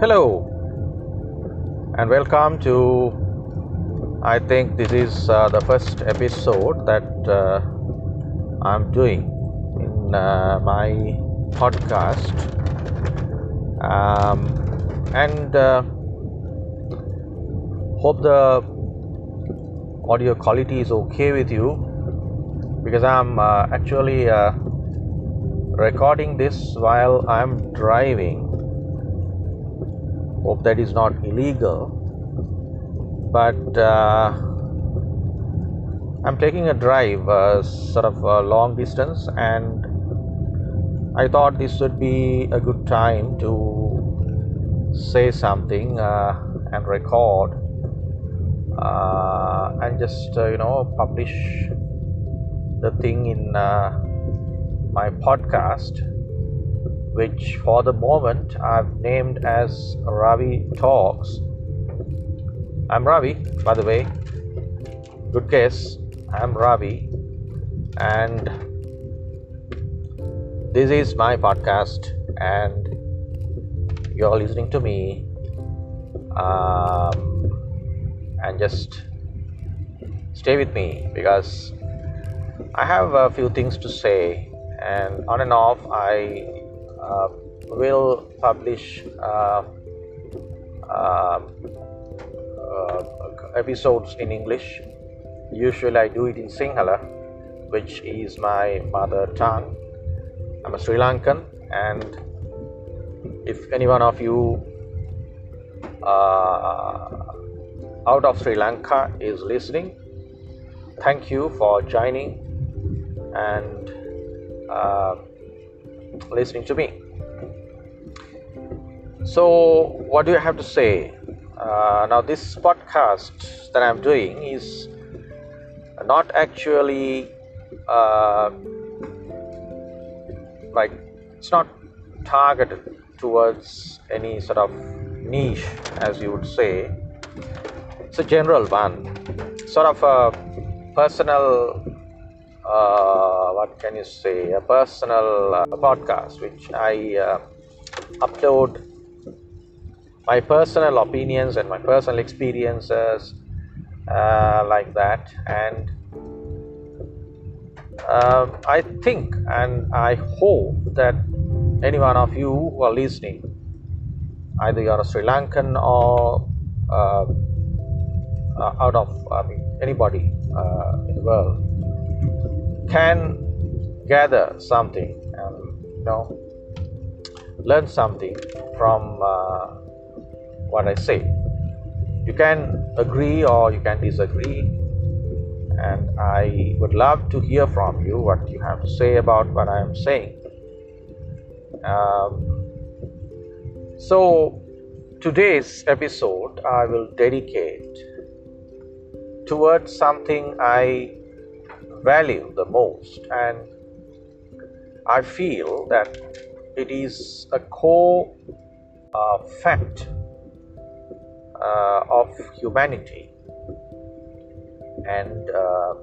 Hello and welcome to. I think this is uh, the first episode that uh, I'm doing in uh, my podcast, um, and uh, hope the audio quality is okay with you because I'm uh, actually uh, recording this while I'm driving. Hope that is not illegal. But uh, i'm taking a drive uh, sort of a long distance and i thought this would be a good time to say something uh, and record uh, and just uh, you know publish the thing in uh, my podcast which for the moment I've named as Ravi Talks. I'm Ravi, by the way. Good guess. I'm Ravi, and this is my podcast, and you're listening to me. Um, and just stay with me because I have a few things to say, and on and off, I uh, will publish uh, um, uh, episodes in English. Usually, I do it in Sinhala, which is my mother tongue. I'm a Sri Lankan, and if any one of you uh, out of Sri Lanka is listening, thank you for joining and uh, listening to me. So, what do you have to say? Uh, now, this podcast that I'm doing is not actually uh, like it's not targeted towards any sort of niche, as you would say. It's a general one, sort of a personal uh, what can you say? A personal uh, podcast which i uh, upload my personal opinions and my personal experiences uh, like that. And um, i think and i hope that any one of you who are listening either you're a sri lankan or uh, uh, out of I mean, anybody in the world can gather something and you know learn something from uh, what I say. You can agree or you can disagree, and I would love to hear from you what you have to say about what I am saying. Um, so, today's episode I will dedicate towards something I value the most. And i feel that it is a core uh, fact uh, of humanity. And uh,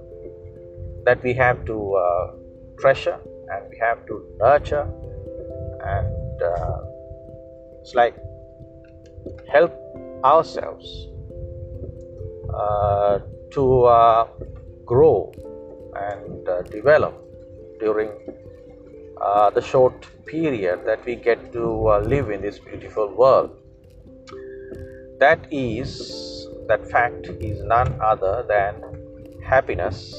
that we have to uh, treasure and we have to nurture. And uh, it's like help ourselves uh, to grow and uh, develop during uh, the short period that we get to uh, live in this beautiful world. That is, that fact is none other than happiness.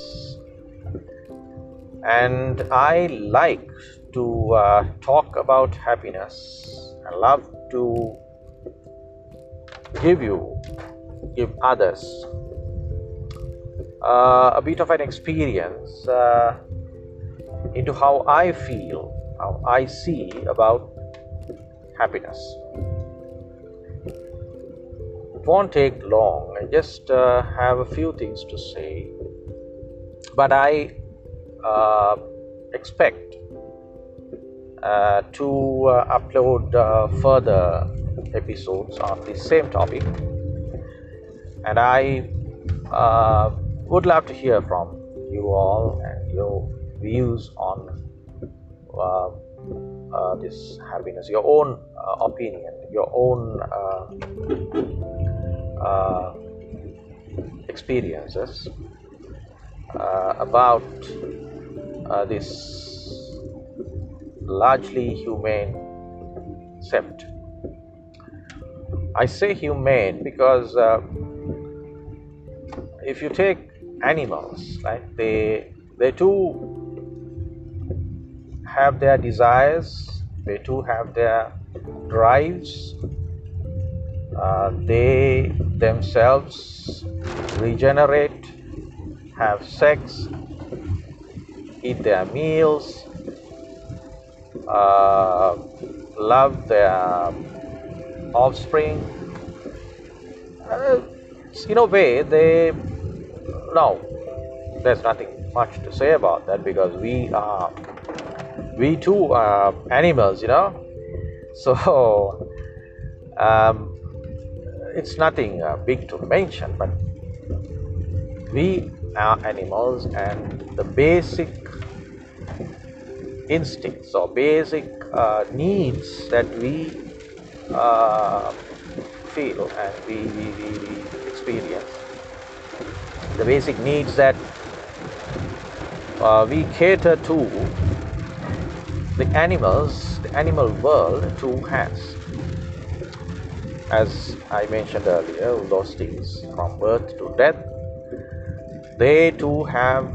And I like to uh, talk about happiness. I love to give you, give others a bit of an experience uh, into how I feel, how I see about happiness. It won't take long, I just uh, have a few things to say, but I uh, expect uh, to uh, upload further episodes on the same topic, and I would love to hear from you all and your views on uh, uh, this happiness, your own uh, opinion, your own uh, uh, experiences uh, about this largely humane concept. I say humane because if you take animals, right, they they too have their desires, they too have their drives. Uh, they themselves regenerate, have sex, eat their meals, uh, love their offspring. Uh, in a way, they no, there's nothing much to say about that because we are we too are animals, you know. So um, it's nothing uh, big to mention, but we are animals, and the basic instincts or basic uh, needs that we uh, feel and we, we, we, we, experience, the basic needs that uh, we cater to the animals, the animal world too has. As I mentioned earlier, those things from birth to death, they too have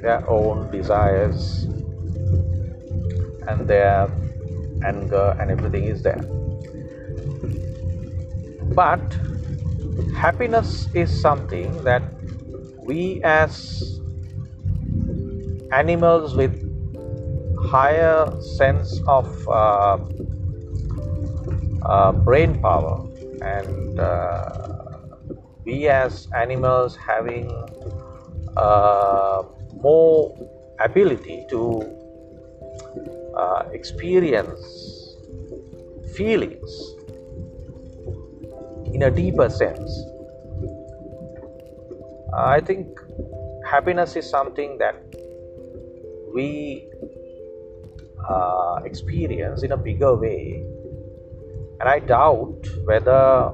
their own desires and their anger and everything is there. But happiness is something that we as animals with higher sense of uh, uh, brain power and uh, we as animals having uh, more ability to uh, experience feelings in a deeper sense i think happiness is something that we uh, experience in a bigger way. And I doubt whether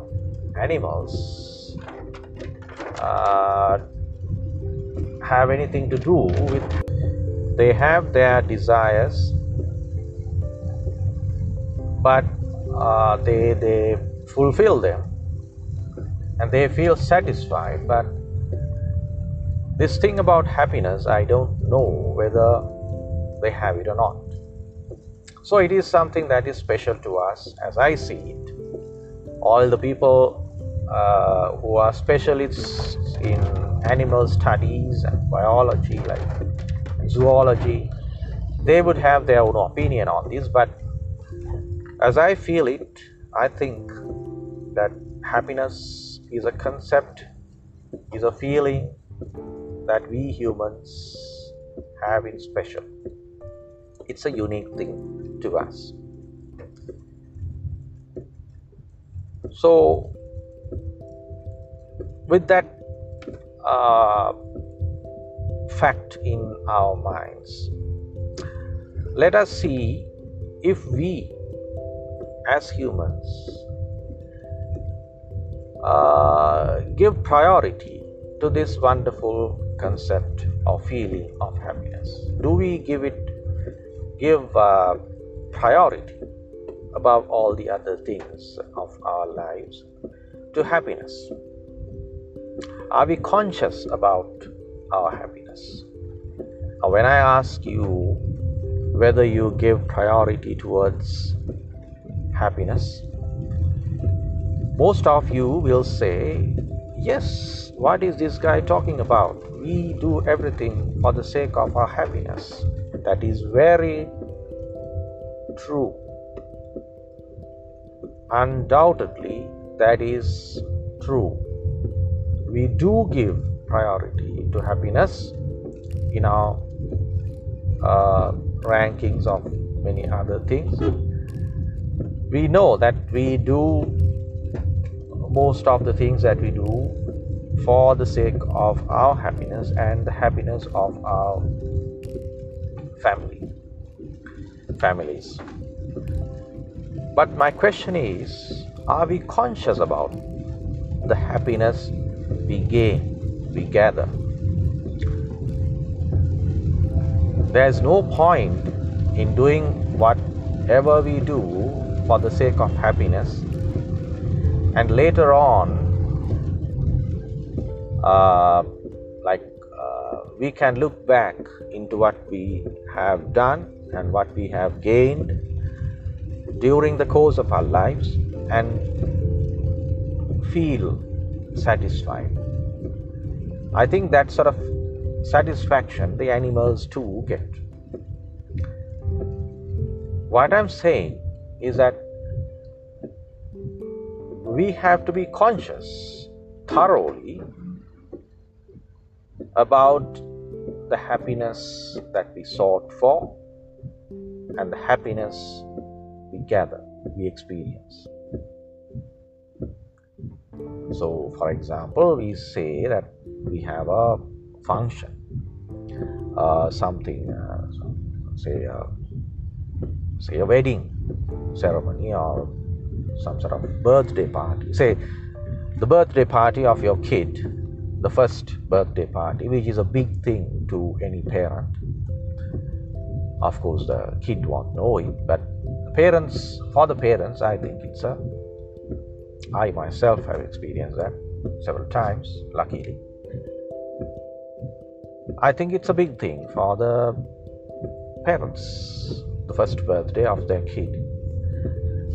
animals uh, have anything to do with, they have their desires, but uh, they, they fulfill them and they feel satisfied. But this thing about happiness, I don't know whether they have it or not. So it is something that is special to us as I see it. All the people uh, who are specialists in animal studies and biology, like zoology, they would have their own opinion on this. But as I feel it, I think that happiness is a concept, is a feeling that we humans have in special. It's a unique thing to us. So, with that uh, fact in our minds, let us see if we as humans uh, give priority to this wonderful concept or feeling of happiness. Do we give it give uh, priority above all the other things of our lives to happiness? Are we conscious about our happiness? When I ask you whether you give priority towards happiness, most of you will say, Yes, what is this guy talking about? We do everything for the sake of our happiness. That is very true. Undoubtedly, that is true. We do give priority to happiness in our uh, rankings of many other things. We know that we do most of the things that we do for the sake of our happiness and the happiness of our family. families. But my question is are we conscious about the happiness we gain, we gather? There's no point in doing whatever we do for the sake of happiness and later on uh, like uh, we can look back into what we have done and what we have gained during the course of our lives and feel satisfied. I think that sort of satisfaction the animals too get. What I'm saying is that we have to be conscious thoroughly about the happiness that we sought for and the happiness we gather, we experience. So, for example, we say that we have a function, uh, something, uh, say, uh, say a wedding ceremony or some sort of birthday party. Say the birthday party of your kid, the first birthday party, which is a big thing to any parent. Of course, the kid won't know it, but the parents, for the parents, I think it's a. I myself have experienced that several times, luckily. I think it's a big thing for the parents, the first birthday of their kid.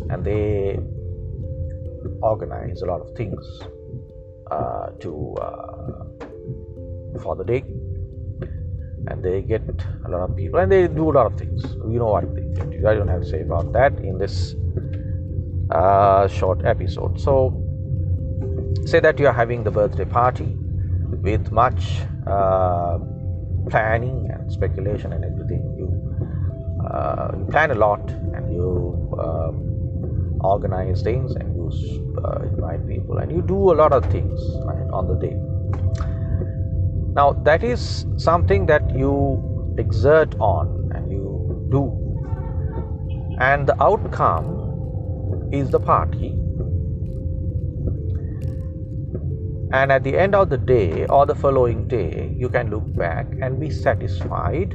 And they organize a lot of things uh, to uh, for the day. And they get a lot of people and they do a lot of things. You know what they do i don't have to say about that in this uh, short episode. So say that you are having the birthday party with much uh, planning and speculation and everything. You, uh, you plan a lot and you um, organize things and you uh, invite people and you do a lot of things right, on the day now that is something that you exert on and you do. And the outcome is the party. And at the end of the day or the following day you can look back and be satisfied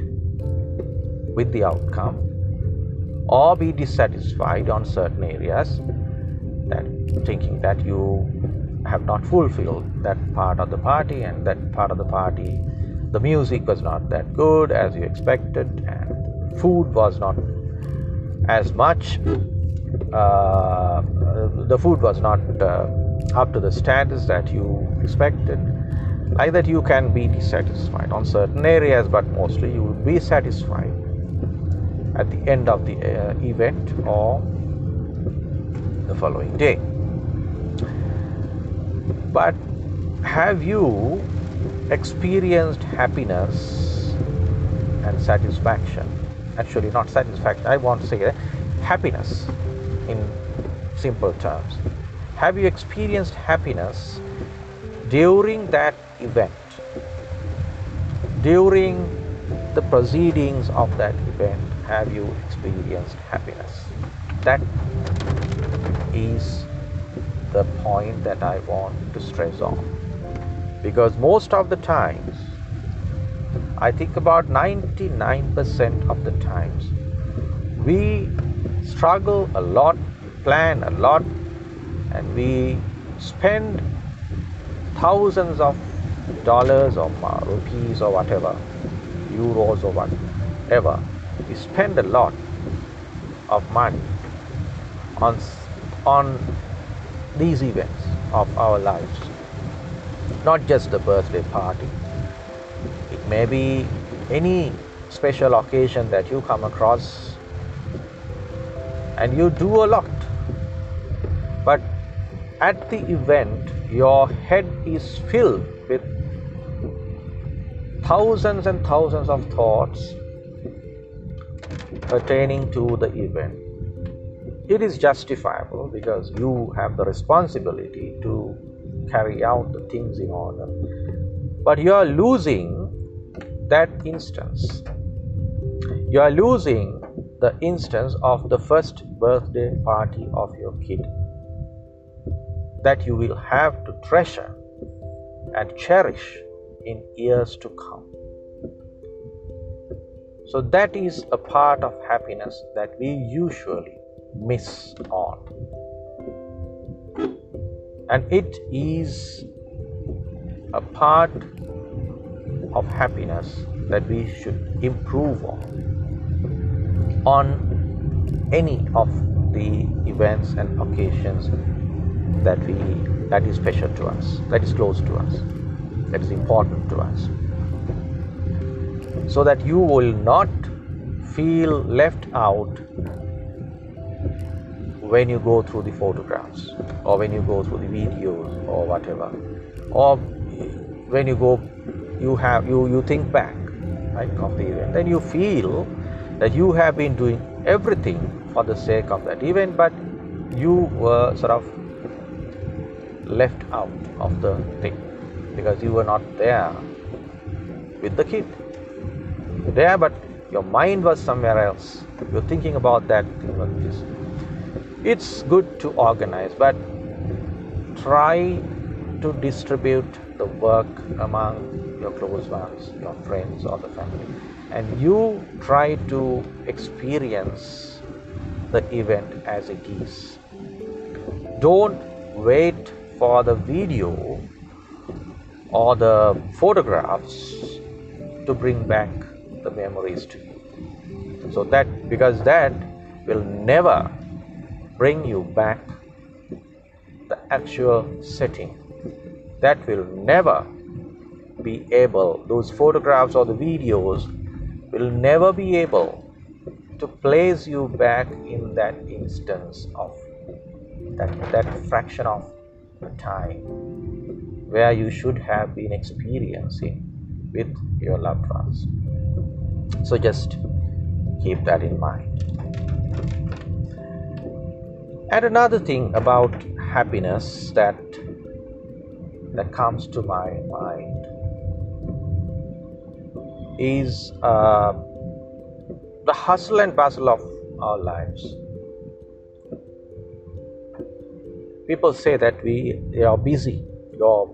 with the outcome or be dissatisfied on certain areas that thinking that you have not fulfilled that part of the party and that part of the party the music was not that good as you expected and food was not as much uh, the food was not uh, up to the standards that you expected. Like that, you can be dissatisfied on certain areas, but mostly you will be satisfied at the end of the uh, event or the following day. But have you experienced happiness and satisfaction? Actually, not satisfaction, I want to say uh, happiness in simple terms have you experienced happiness during that event? During the proceedings of that event, have you experienced happiness? That is the point that I want to stress on. Because most of the times, I think about 99% of the times, we struggle a lot, plan a lot, and we spend thousands of dollars or rupees or whatever, euros or whatever, we spend a lot of money on, on these events of our lives. Not just the birthday party, it may be any special occasion that you come across and you do a lot. But at the event, your head is filled with thousands and thousands of thoughts pertaining to the event. It is justifiable because you have the responsibility to carry out the things in order. But you are losing that instance. You are losing the instance of the first birthday party of your kid that you will have to treasure and cherish in years to come. So, that is a part of happiness that we usually miss on. And it is a part of happiness that we should improve on on any of the events and occasions that we that is special to us that is close to us that is important to us so that you will not feel left out when you go through the photographs or when you go through the videos or whatever or when you go you have you you think back right of the event then you feel that you have been doing everything for the sake of that event but you were sort of left out of the thing because you were not there with the kid. There, but your mind was somewhere else. You're thinking about that. It's good to organize, but try to distribute the work among your close ones, your friends, or the family, and you try to experience the event as it is. Don't wait for the video or the photographs to bring back the memories to you. So that because that will never bring you back the actual setting. That will never be able, those photographs or the videos will never be able to place you back in that instance of that, that fraction of time where you should have been experiencing with your loved ones. So just keep that in mind. And another thing about happiness that that comes to my mind is uh, the hustle and bustle of our lives. people say that we are busy, you're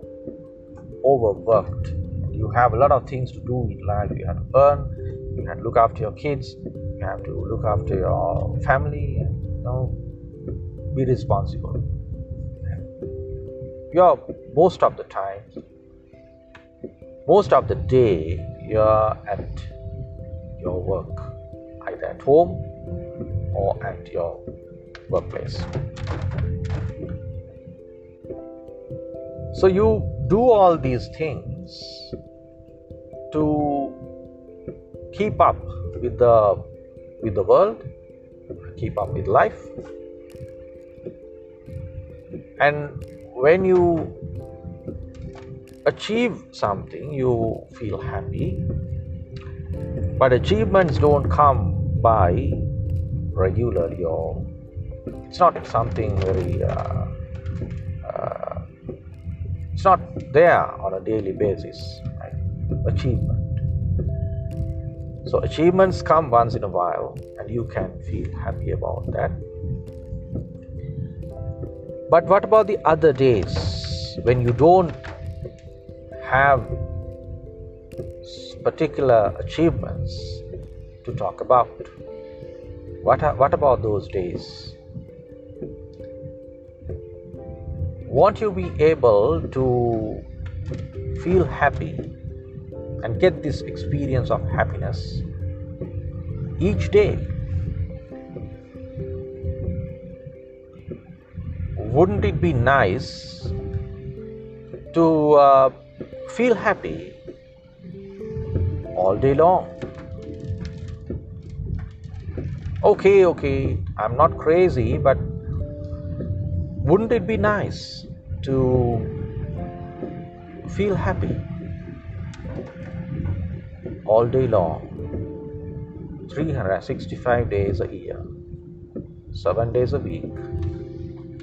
overworked, you have a lot of things to do in life. You have to earn, you have to look after your kids, you have to look after your family, and you know, be responsible. You're most of the time, most of the day, you're at your work, either at home or at your workplace. So you do all these things to keep up with the with the world, keep up with life. And when you achieve something, you feel happy. But achievements don't come by regularly, or it's not something very uh, it's not there on a daily basis. Right? Achievement. So achievements come once in a while, and you can feel happy about that. But what about the other days when you don't have particular achievements to talk about? What, are, what about those days? won't you be able to feel happy and get this experience of happiness each day? Wouldn't it be nice to uh, feel happy all day long? Okay, okay, I'm not crazy, but wouldn't it be nice to feel happy all day long 365 days a year 7 days a week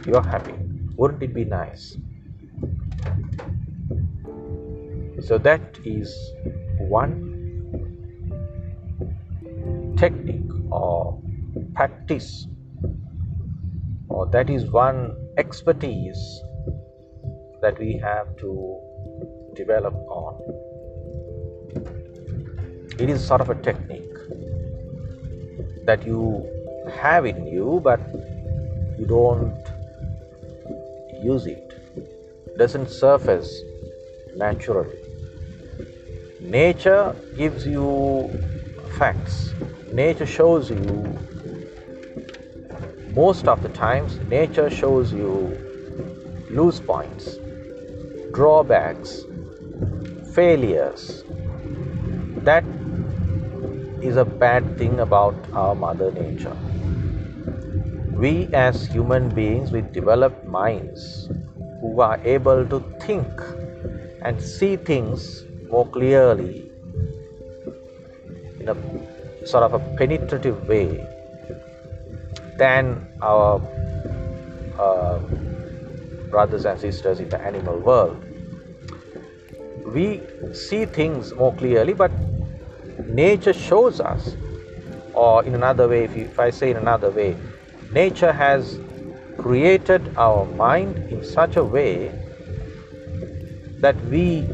you're happy wouldn't it be nice so that is one technique or practice or that is one expertise that we have to develop on. It is sort of a technique that you have in you, but you don't use it. Doesn't surface naturally. Nature gives you facts. Nature shows you most of the times nature shows you loose points, drawbacks, failures. That is a bad thing about our mother nature. We as human beings with developed minds who are able to think and see things more clearly in a sort of a penetrative way than our uh, brothers and sisters in the animal world. We see things more clearly, but nature shows us, or in another way, if, you, if I say in another way, nature has created our mind in such a way that we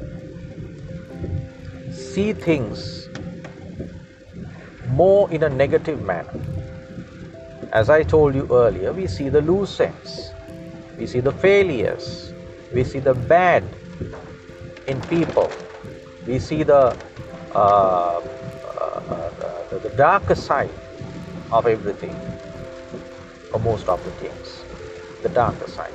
see things more in a negative manner. As I told you earlier, we see the loose ends, we see the failures, we see the bad in people, we see the, uh, uh, the, the darker side of everything, or most of the things, the darker side.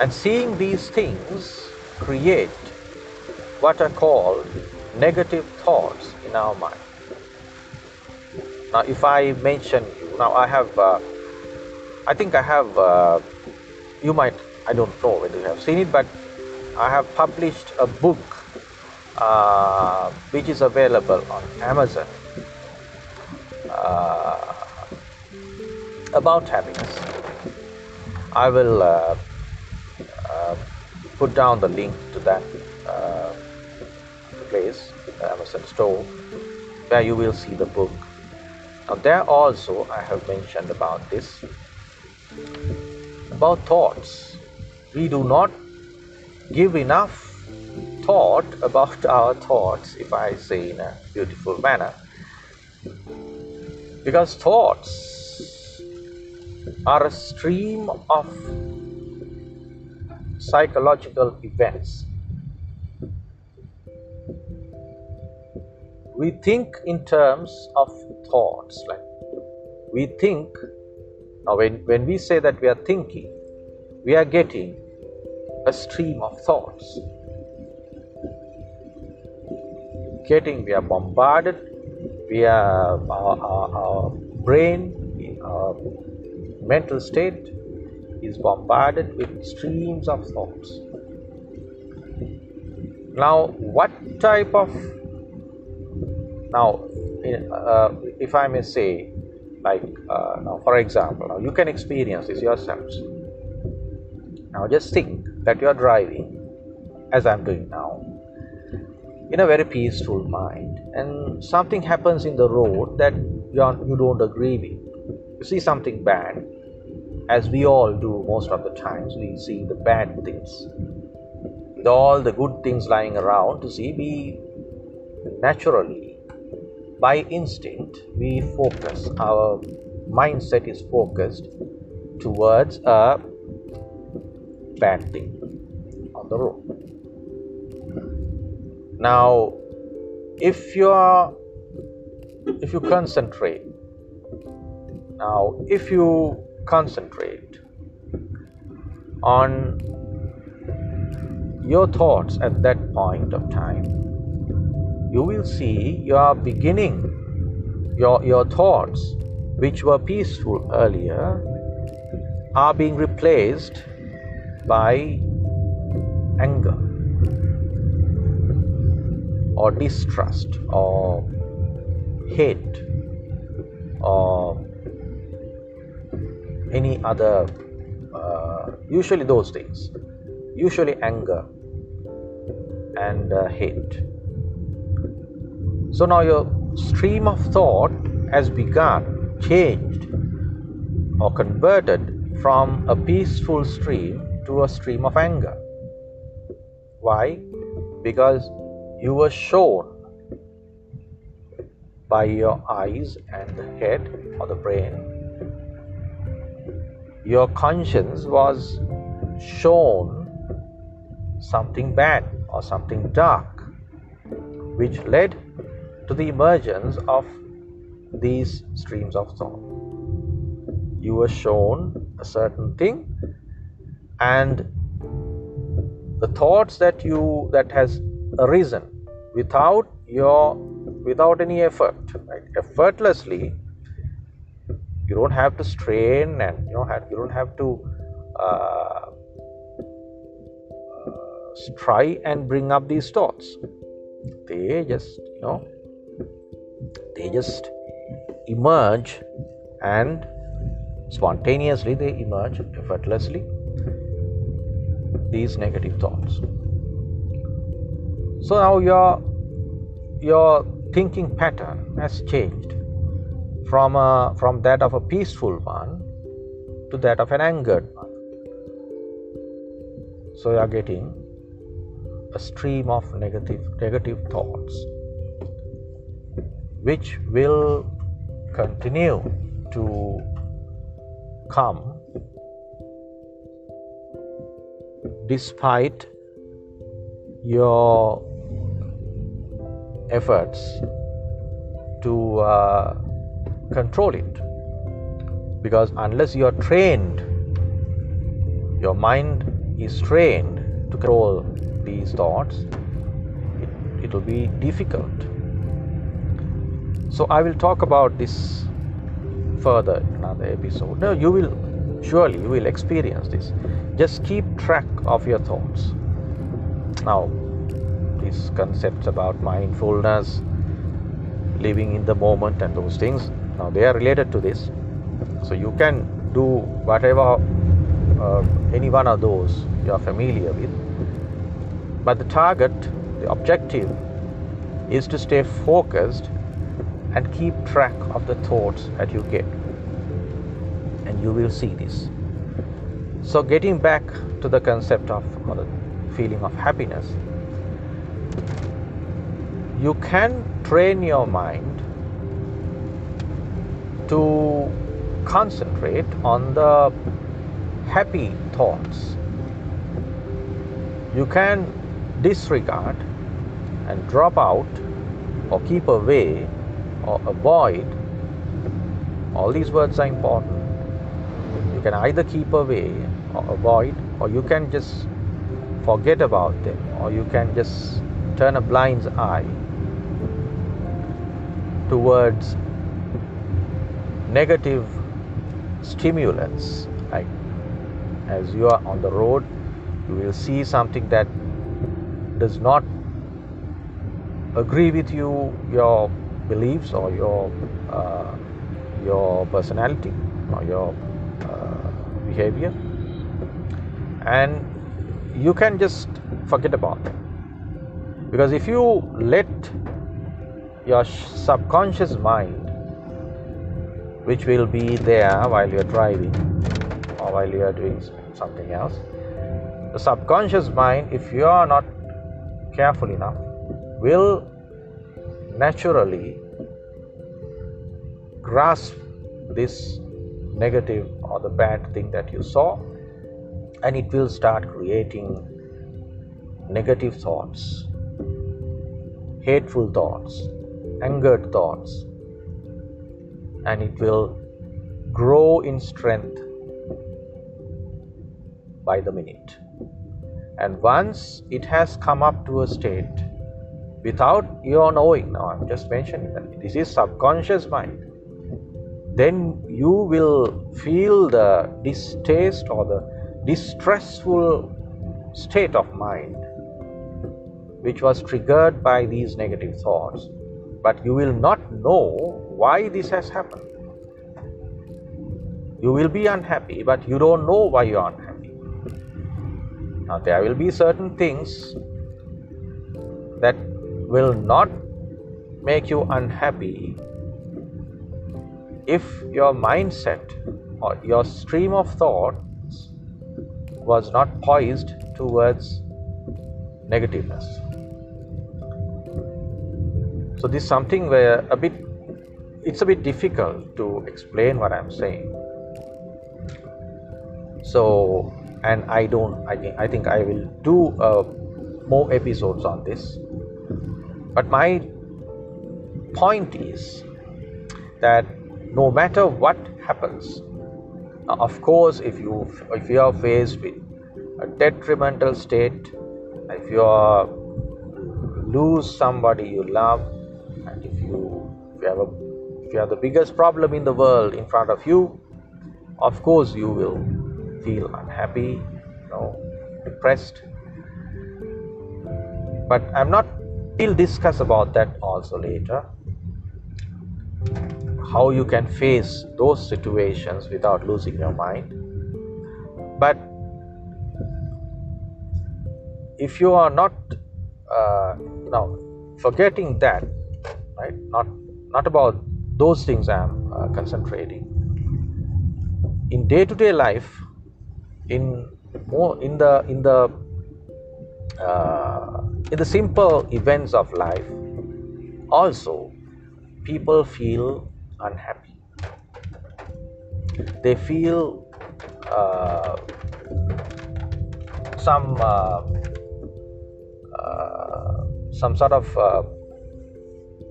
And seeing these things create what are called negative thoughts in our mind. Now, if I mention you, now I have, uh, I think I have, uh, you might, I don't know whether you have seen it, but I have published a book uh, which is available on Amazon uh, about happiness. I will uh, uh, put down the link to that place, the Amazon store, where you will see the book now, there also I have mentioned about this about thoughts. We do not give enough thought about our thoughts, if I say in a beautiful manner, because thoughts are a stream of psychological events. We think in terms of thoughts like we think now when, when we say that we are thinking we are getting a stream of thoughts. Getting we are bombarded we are our, our, our brain our mental state is bombarded with streams of thoughts now what type of now, uh, if I may say, like uh, now, for example, now you can experience this yourselves. Now, just think that you are driving, as I'm doing now, in a very peaceful mind, and something happens in the road that you, you don't agree with. You see something bad, as we all do most of the times. We see the bad things. With all the good things lying around to see, we naturally by instinct we focus our mindset is focused towards a bad thing on the road now if you are if you concentrate now if you concentrate on your thoughts at that point of time you will see you are beginning your, your thoughts, which were peaceful earlier, are being replaced by anger or distrust or hate or any other, uh, usually those things, usually anger and uh, hate. So now your stream of thought has begun, changed, or converted from a peaceful stream to a stream of anger. Why? Because you were shown by your eyes and the head or the brain. Your conscience was shown something bad or something dark, which led to the emergence of these streams of thought. You were shown a certain thing, and the thoughts that you that has arisen without your without any effort, right? effortlessly. You don't have to strain, and you know you don't have to uh, try and bring up these thoughts. They just you know they just emerge and spontaneously they emerge effortlessly these negative thoughts. So now your your thinking pattern has changed from a, from that of a peaceful one to that of an angered one. So you are getting a stream of negative negative thoughts which will continue to come despite your efforts to uh, control it because unless you are trained your mind is trained to control these thoughts, it, will be difficult. So, I will talk about this further in another episode. No, you will surely you will experience this. Just keep track of your thoughts. Now, these concepts about mindfulness, living in the moment, and those things now they are related to this. So, you can do whatever uh, any one of those you are familiar with but the target, the objective, is to stay focused and keep track of the thoughts that you get. And you will see this. So, getting back to the concept of or the feeling of happiness, you can train your mind to concentrate on the happy thoughts. You can disregard and drop out or keep away or avoid all these words are important you can either keep away or avoid or you can just forget about them or you can just turn a blind eye towards negative stimulants like as you are on the road you will see something that does not agree with you, your beliefs or your uh, your personality or your uh, behavior, and you can just forget about it. Because if you let your subconscious mind, which will be there while you're driving or while you are doing something else, the subconscious mind, if you are not careful enough, will naturally grasp this negative or the bad thing that you saw and it will start creating negative thoughts, hateful thoughts, angered thoughts, and it will grow in strength by the minute. And once it has come up to a state without your knowing, now I'm just mentioning that this is subconscious mind, then you will feel the distaste or the distressful state of mind which was triggered by these negative thoughts, but you will not know why this has happened. You will be unhappy, but you don't know why you're unhappy. Now, there will be certain things that will not make you unhappy if your mindset or your stream of thoughts was not poised towards negativeness. So this is something where a bit it's a bit difficult to explain what I'm saying. So and I don't I think I think I will do uh, more episodes on this. But my point is that no matter what happens, of course, if you if you are faced with a detrimental state, if you are lose somebody you love, and if you if you have a if you have the biggest problem in the world in front of you, of course you will feel unhappy, you know, depressed. But I'm not. We'll discuss about that also later how you can face those situations without losing your mind. But if you are not uh, now forgetting that, right? Not not about those things I'm uh, concentrating. In day-to-day life, in more in the in the uh, in the simple events of life, also people feel unhappy. They feel uh, some uh, uh, some sort of uh,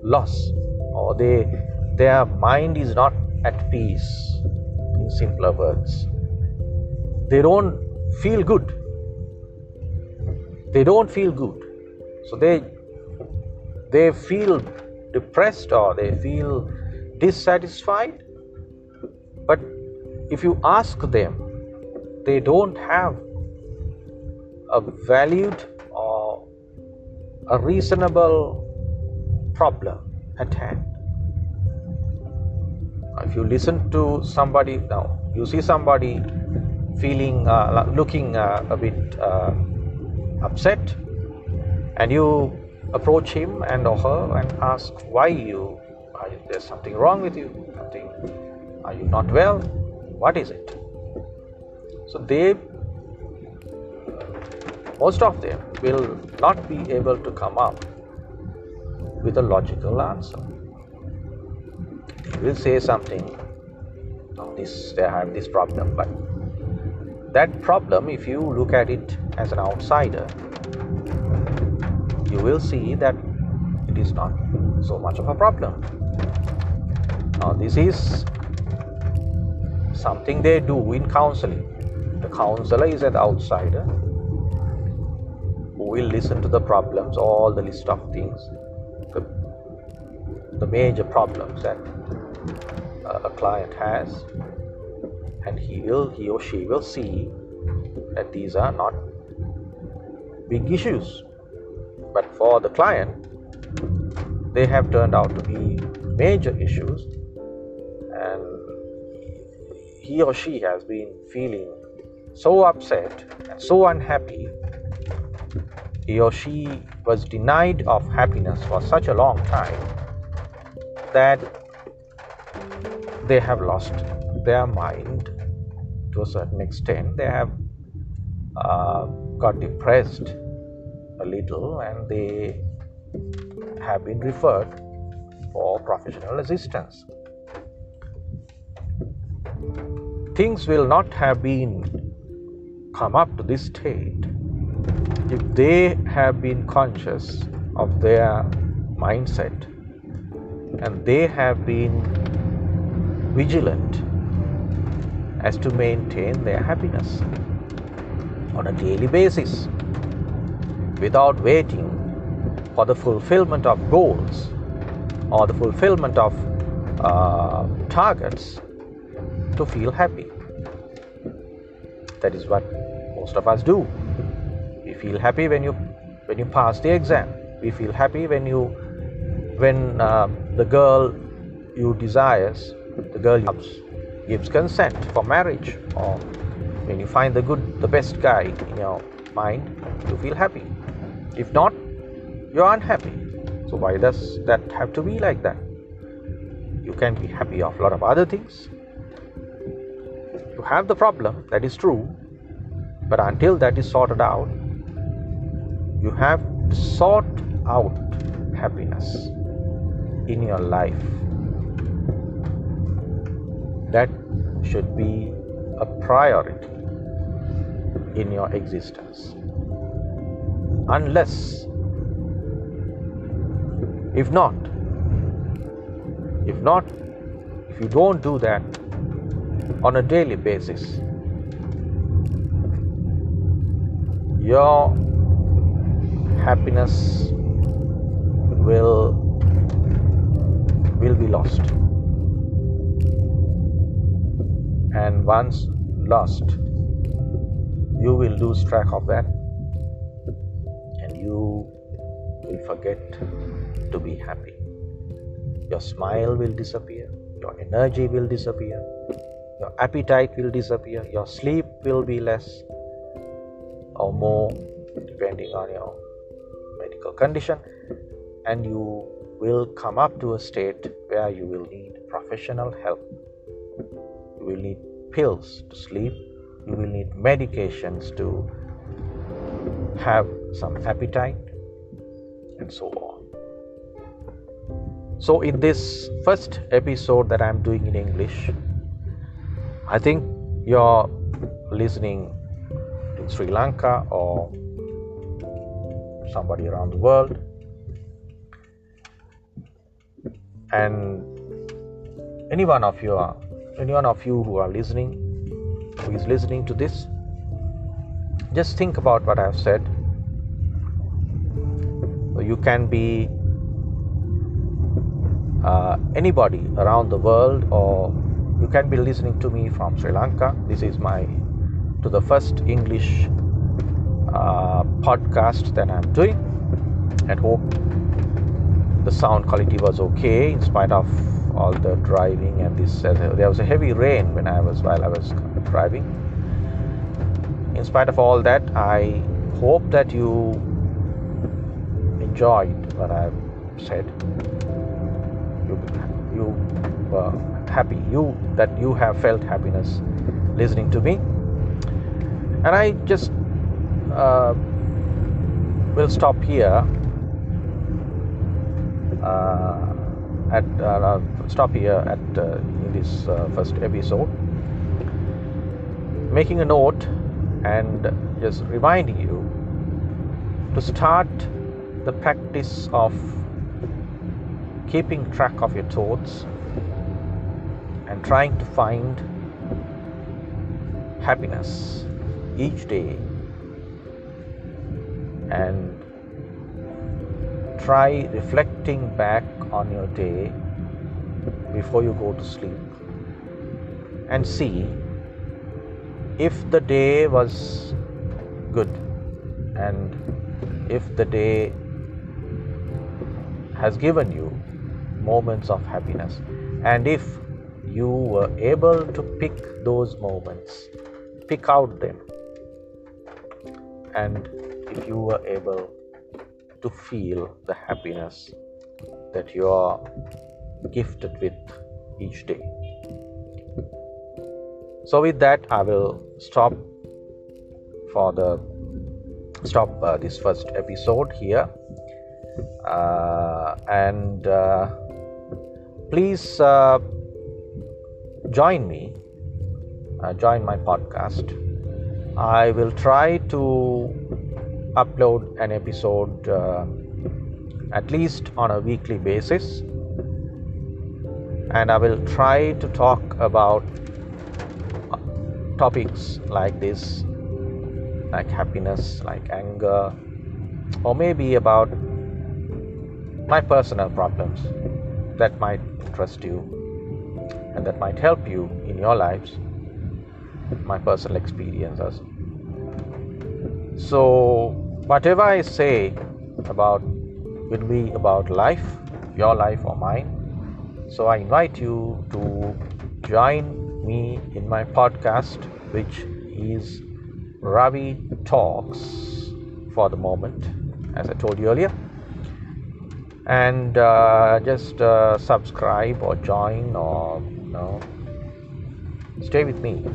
loss, or they their mind is not at peace. In simpler words, they don't feel good. They don't feel good, so they they feel depressed or they feel dissatisfied. But if you ask them, they don't have a valued or a reasonable problem at hand. If you listen to somebody now, you see somebody feeling, uh, looking uh, a bit uh, upset, and you approach him and or her and ask why you are there's something wrong with you? Something are you not well? What is it? So they most of them will not be able to come up with a logical answer will say something this they have this problem but that problem if you look at it as an outsider you will see that it is not so much of a problem. Now, this is something they do in counseling. The counselor is an outsider who will listen to the problems, all the list of things, the, the major problems that uh, a client has, and he will, he or she will see that these are not big issues but for the client, they have turned out to be major issues, and he or she has been feeling so upset and so unhappy. He or she was denied of happiness for such a long time that they have lost their mind to a certain extent. They have uh, got depressed a little and they have been referred for professional assistance. Things will not have been come up to this state if they have been conscious of their mindset and they have been vigilant as to maintain their happiness on a daily basis without waiting for the fulfillment of goals or the fulfillment of uh, targets to feel happy. That is what most of us do. We feel happy when you when you pass the exam. We feel happy when you when uh, the girl you desires, the girl gives consent for marriage, or when you find the good, the best guy in your mind, you feel happy. If not, you're unhappy. So, why does that have to be like that? you can be happy of a lot of other things. You have the problem, that is true, but until that is sorted out, you have to sort out happiness in your life. That should be a priority in your existence. Unless, if not, if not, if you don't do that on a daily basis, your happiness will will be lost and once lost you will lose track of that and you will forget to be happy. Your smile will disappear your energy will disappear your appetite will disappear your sleep will be less or more depending on your medical condition and you will come up to a state where you will need professional help you will need pills to sleep. You will need medications to have some appetite and so on. So in this first episode that i'm doing in english i think you're listening to sri lanka or somebody around the world. And any one of you are any one of you who are listening who is listening to this just think about what i have said. You can be uh, anybody around the world or you can be listening to me from sri lanka. This is my to the first english uh, podcast that i'm doing. And hope the sound quality was okay in spite of all the driving and this uh, there was a heavy rain when i was while i was driving. In spite of all that i hope that you enjoyed what i've said. You you were happy. You that you have felt happiness listening to me. And i just uh, will stop here. Uh, at uh, stop here at uh, in this first episode. Making a note and just reminding you to start the practice of keeping track of your thoughts and trying to find happiness each day. And try reflecting back on your day before you go to sleep and see if the day was good and if the day has given you moments of happiness. And if you were able to pick those moments pick out them. And if you were able to feel the happiness that you are gifted with each day. So, with that, I will stop for the stop uh, this first episode here, uh, and uh, please uh, join me, uh, join my podcast. I will try to upload an episode uh, at least on a weekly basis. And I will try to talk about uh, topics like this like happiness like anger or maybe about my personal problems that might interest you and that might help you in your lives my personal experiences so whatever I say about will be about life, your life or mine. So I invite you to join me in my podcast, which is Ravi Talks for the moment, as I told you earlier. and uh, just uh, subscribe or join or you know stay with me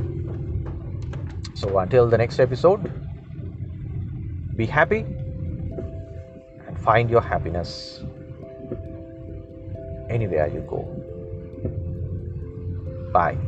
so until the next episode be happy and find your happiness anywhere you go. Bye